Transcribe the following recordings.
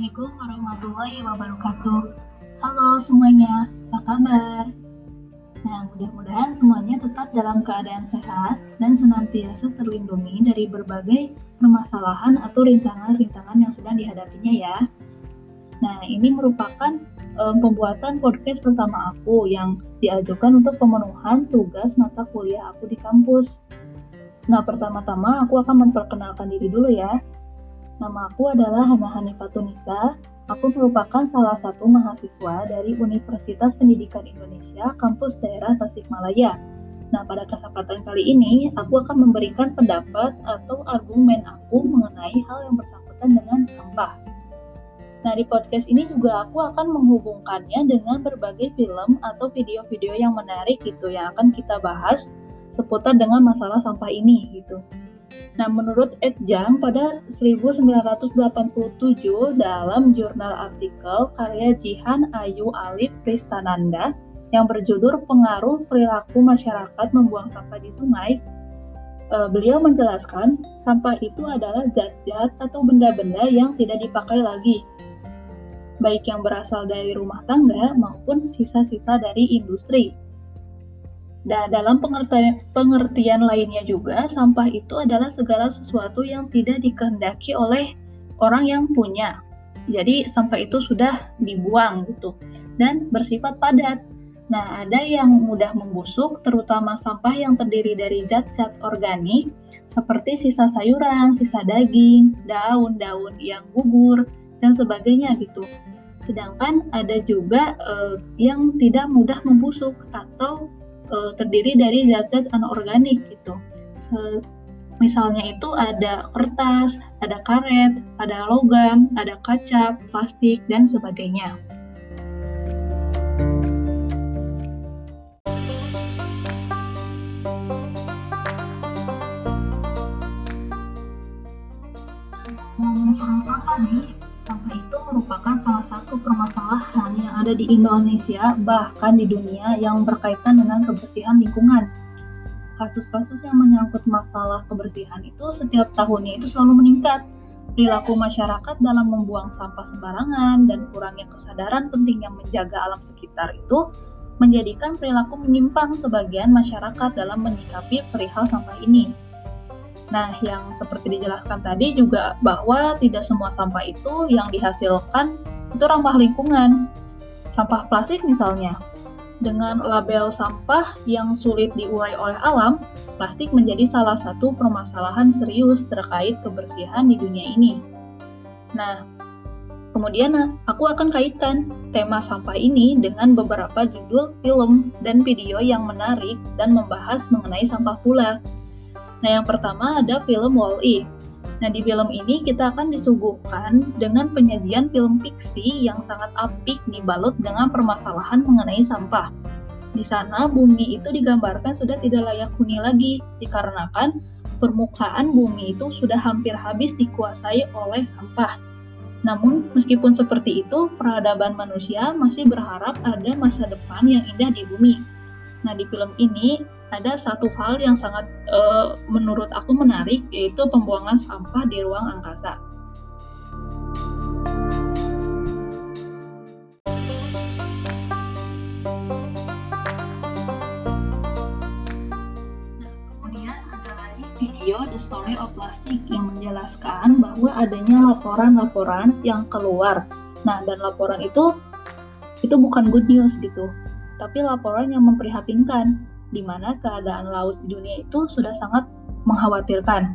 Assalamualaikum warahmatullahi wabarakatuh. Halo semuanya, apa kabar? Nah, mudah-mudahan semuanya tetap dalam keadaan sehat dan senantiasa terlindungi dari berbagai permasalahan atau rintangan-rintangan yang sedang dihadapinya ya. Nah, ini merupakan um, pembuatan podcast pertama aku yang diajukan untuk pemenuhan tugas mata kuliah aku di kampus. Nah, pertama-tama aku akan memperkenalkan diri dulu ya. Nama aku adalah Hana Hanifatunisa. Aku merupakan salah satu mahasiswa dari Universitas Pendidikan Indonesia, kampus daerah Tasikmalaya. Nah, pada kesempatan kali ini, aku akan memberikan pendapat atau argumen aku mengenai hal yang bersangkutan dengan sampah. Nah, di podcast ini juga aku akan menghubungkannya dengan berbagai film atau video-video yang menarik gitu yang akan kita bahas seputar dengan masalah sampah ini gitu. Nah, menurut Ed Jang pada 1987 dalam jurnal artikel karya Jihan Ayu Alif Pristananda yang berjudul Pengaruh Perilaku Masyarakat Membuang Sampah di Sungai, eh, beliau menjelaskan sampah itu adalah zat-zat atau benda-benda yang tidak dipakai lagi, baik yang berasal dari rumah tangga maupun sisa-sisa dari industri. Dan dalam pengertian, pengertian lainnya juga, sampah itu adalah segala sesuatu yang tidak dikehendaki oleh orang yang punya. Jadi sampah itu sudah dibuang gitu dan bersifat padat. Nah, ada yang mudah membusuk, terutama sampah yang terdiri dari zat-zat organik seperti sisa sayuran, sisa daging, daun-daun yang gugur dan sebagainya gitu. Sedangkan ada juga eh, yang tidak mudah membusuk atau uh, terdiri dari zat-zat anorganik gitu. Se misalnya itu ada kertas, ada karet, ada logam, ada kaca, plastik, dan sebagainya. Sampah nih, ada di Indonesia, bahkan di dunia yang berkaitan dengan kebersihan lingkungan. Kasus-kasus yang menyangkut masalah kebersihan itu setiap tahunnya itu selalu meningkat. Perilaku masyarakat dalam membuang sampah sembarangan dan kurangnya kesadaran pentingnya menjaga alam sekitar itu menjadikan perilaku menyimpang sebagian masyarakat dalam menyikapi perihal sampah ini. Nah, yang seperti dijelaskan tadi juga bahwa tidak semua sampah itu yang dihasilkan itu ramah lingkungan. Sampah plastik misalnya, dengan label sampah yang sulit diurai oleh alam, plastik menjadi salah satu permasalahan serius terkait kebersihan di dunia ini. Nah, kemudian aku akan kaitkan tema sampah ini dengan beberapa judul film dan video yang menarik dan membahas mengenai sampah pula. Nah, yang pertama ada film Wall-E. Nah, di film ini kita akan disuguhkan dengan penyajian film fiksi yang sangat apik dibalut dengan permasalahan mengenai sampah. Di sana, bumi itu digambarkan sudah tidak layak huni lagi, dikarenakan permukaan bumi itu sudah hampir habis dikuasai oleh sampah. Namun, meskipun seperti itu, peradaban manusia masih berharap ada masa depan yang indah di bumi. Nah, di film ini ada satu hal yang sangat uh, menurut aku menarik yaitu pembuangan sampah di ruang angkasa. Video The Story of Plastic yang menjelaskan bahwa adanya laporan-laporan yang keluar. Nah, dan laporan itu itu bukan good news gitu, tapi laporan yang memprihatinkan di mana keadaan laut di dunia itu sudah sangat mengkhawatirkan.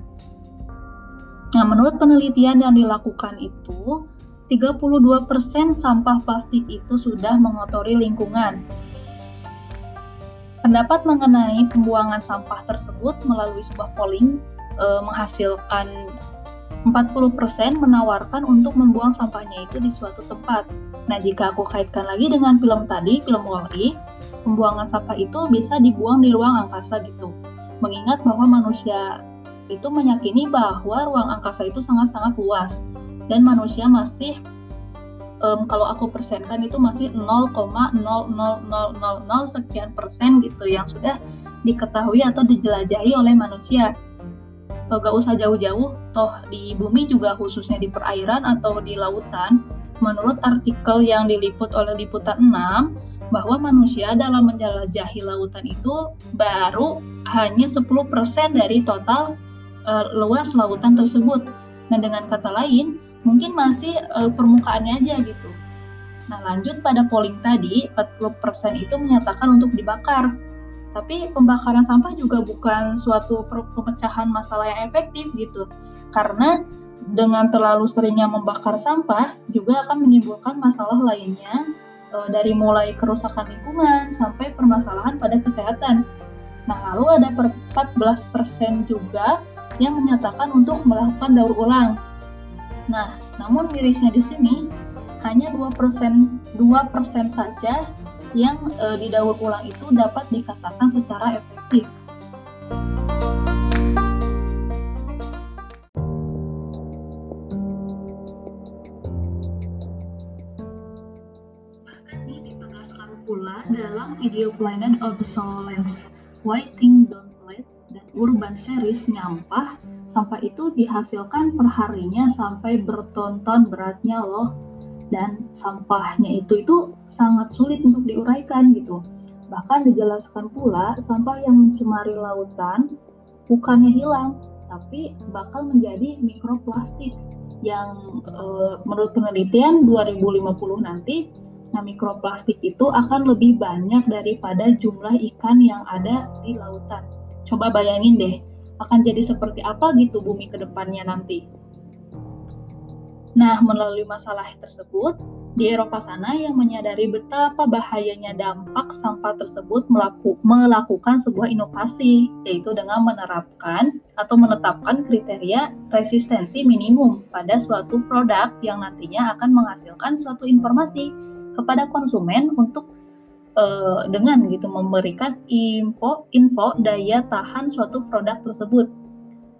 Nah, menurut penelitian yang dilakukan itu, 32% sampah plastik itu sudah mengotori lingkungan. Pendapat mengenai pembuangan sampah tersebut melalui sebuah polling e, menghasilkan 40% menawarkan untuk membuang sampahnya itu di suatu tempat. Nah, jika aku kaitkan lagi dengan film tadi, film Wall-E, pembuangan sampah itu bisa dibuang di ruang angkasa gitu. Mengingat bahwa manusia itu meyakini bahwa ruang angkasa itu sangat-sangat luas dan manusia masih um, kalau aku persenkan itu masih 0,00000 sekian persen gitu yang sudah diketahui atau dijelajahi oleh manusia. Gak usah jauh-jauh, toh di bumi juga khususnya di perairan atau di lautan, menurut artikel yang diliput oleh Liputan 6 bahwa manusia dalam menjelajahi lautan itu baru hanya 10% dari total uh, luas lautan tersebut. Nah, dengan kata lain, mungkin masih uh, permukaannya aja gitu. Nah, lanjut pada polling tadi, 40% itu menyatakan untuk dibakar. Tapi pembakaran sampah juga bukan suatu pemecahan masalah yang efektif gitu. Karena dengan terlalu seringnya membakar sampah juga akan menimbulkan masalah lainnya dari mulai kerusakan lingkungan sampai permasalahan pada kesehatan. Nah, lalu ada 14% juga yang menyatakan untuk melakukan daur ulang. Nah, namun mirisnya di sini hanya 2%, 2% saja yang e, didaur ulang itu dapat dikatakan secara efektif. Pula dalam video Planet Obsolescence, Why Things Don't dan Urban Series Nyampah, sampah itu dihasilkan perharinya sampai bertonton beratnya loh dan sampahnya itu itu sangat sulit untuk diuraikan gitu. Bahkan dijelaskan pula sampah yang mencemari lautan bukannya hilang, tapi bakal menjadi mikroplastik yang e, menurut penelitian 2050 nanti nah mikroplastik itu akan lebih banyak daripada jumlah ikan yang ada di lautan. Coba bayangin deh, akan jadi seperti apa gitu bumi ke depannya nanti. Nah, melalui masalah tersebut, di Eropa sana yang menyadari betapa bahayanya dampak sampah tersebut melaku, melakukan sebuah inovasi, yaitu dengan menerapkan atau menetapkan kriteria resistensi minimum pada suatu produk yang nantinya akan menghasilkan suatu informasi kepada konsumen untuk uh, dengan gitu memberikan info info daya tahan suatu produk tersebut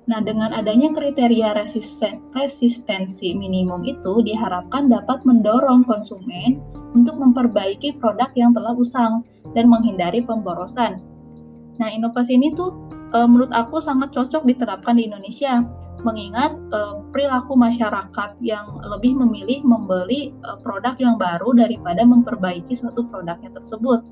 Nah, dengan adanya kriteria resisten, resistensi minimum itu diharapkan dapat mendorong konsumen untuk memperbaiki produk yang telah usang dan menghindari pemborosan. Nah, inovasi ini tuh e, menurut aku sangat cocok diterapkan di Indonesia, mengingat e, perilaku masyarakat yang lebih memilih membeli e, produk yang baru daripada memperbaiki suatu produknya tersebut.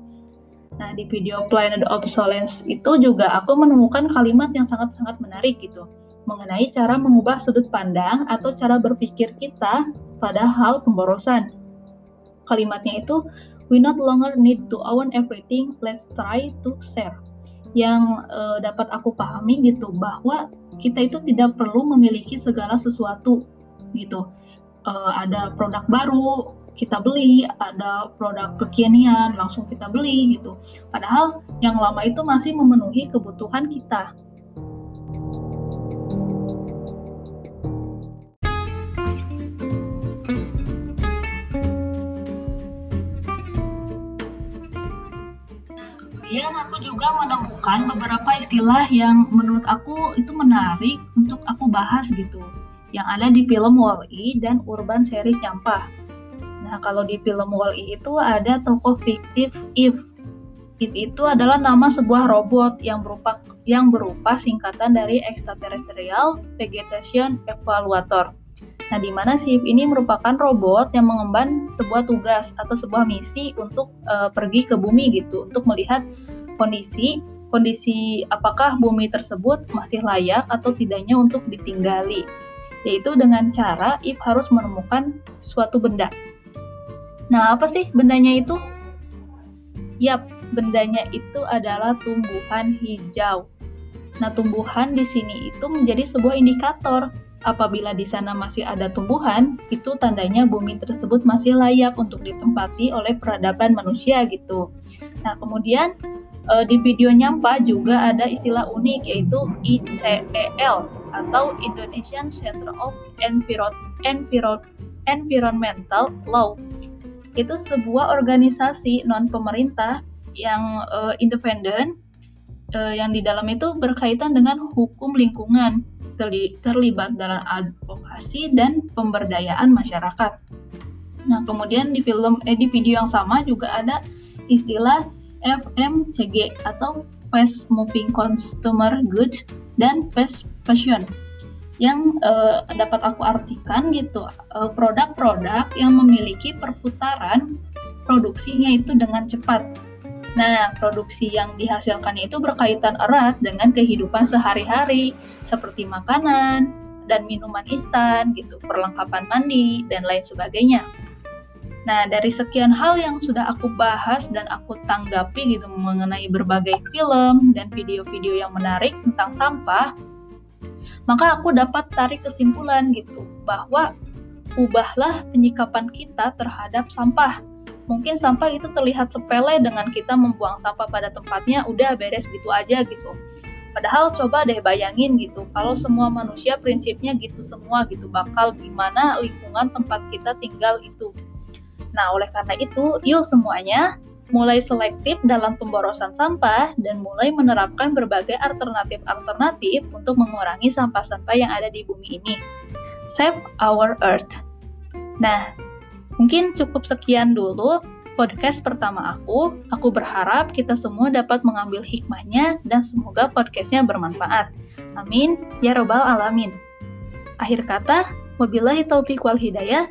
Nah, di video Planet Obsolescence itu juga aku menemukan kalimat yang sangat-sangat menarik gitu, mengenai cara mengubah sudut pandang atau cara berpikir kita pada hal pemborosan. Kalimatnya itu, we not longer need to own everything, let's try to share. Yang uh, dapat aku pahami gitu, bahwa kita itu tidak perlu memiliki segala sesuatu gitu. Uh, ada produk baru, kita beli, ada produk kekinian langsung kita beli gitu. Padahal yang lama itu masih memenuhi kebutuhan kita. kemudian aku juga menemukan beberapa istilah yang menurut aku itu menarik untuk aku bahas gitu yang ada di film Wall-E dan Urban Series Nyampah. Nah, kalau di film Wall-E itu ada tokoh fiktif Eve. Eve itu adalah nama sebuah robot yang berupa yang berupa singkatan dari Extraterrestrial Vegetation Evaluator. Nah, di mana si Eve ini merupakan robot yang mengemban sebuah tugas atau sebuah misi untuk uh, pergi ke bumi gitu, untuk melihat kondisi kondisi apakah bumi tersebut masih layak atau tidaknya untuk ditinggali. Yaitu dengan cara Eve harus menemukan suatu benda Nah, apa sih bendanya itu? Yap, bendanya itu adalah tumbuhan hijau. Nah, tumbuhan di sini itu menjadi sebuah indikator. Apabila di sana masih ada tumbuhan, itu tandanya bumi tersebut masih layak untuk ditempati oleh peradaban manusia gitu. Nah, kemudian eh, di video nyampa juga ada istilah unik yaitu ICEL atau Indonesian Center of Environmental Law itu sebuah organisasi non pemerintah yang uh, independen uh, yang di dalam itu berkaitan dengan hukum lingkungan terli terlibat dalam advokasi dan pemberdayaan masyarakat. Nah, kemudian di film eh, di video yang sama juga ada istilah FMCG atau Fast Moving Consumer Goods dan Fast Fashion. yang uh, dapat aku artikan gitu produk produk-produk yang memiliki perputaran produksinya itu dengan cepat. Nah, produksi yang dihasilkan itu berkaitan erat dengan kehidupan sehari-hari seperti makanan dan minuman instan gitu, perlengkapan mandi dan lain sebagainya. Nah, dari sekian hal yang sudah aku bahas dan aku tanggapi gitu mengenai berbagai film dan video-video yang menarik tentang sampah, maka aku dapat tarik kesimpulan gitu bahwa ubahlah penyikapan kita terhadap sampah. Mungkin sampah itu terlihat sepele dengan kita membuang sampah pada tempatnya, udah beres gitu aja gitu. Padahal coba deh bayangin gitu, kalau semua manusia prinsipnya gitu semua gitu, bakal gimana lingkungan tempat kita tinggal itu. Nah, oleh karena itu, yuk semuanya mulai selektif dalam pemborosan sampah dan mulai menerapkan berbagai alternatif-alternatif untuk mengurangi sampah-sampah yang ada di bumi ini. Save our earth. Nah, mungkin cukup sekian dulu podcast pertama aku. Aku berharap kita semua dapat mengambil hikmahnya dan semoga podcastnya bermanfaat. Amin. Ya Robbal Alamin. Akhir kata, wabillahi taufiq wal hidayah.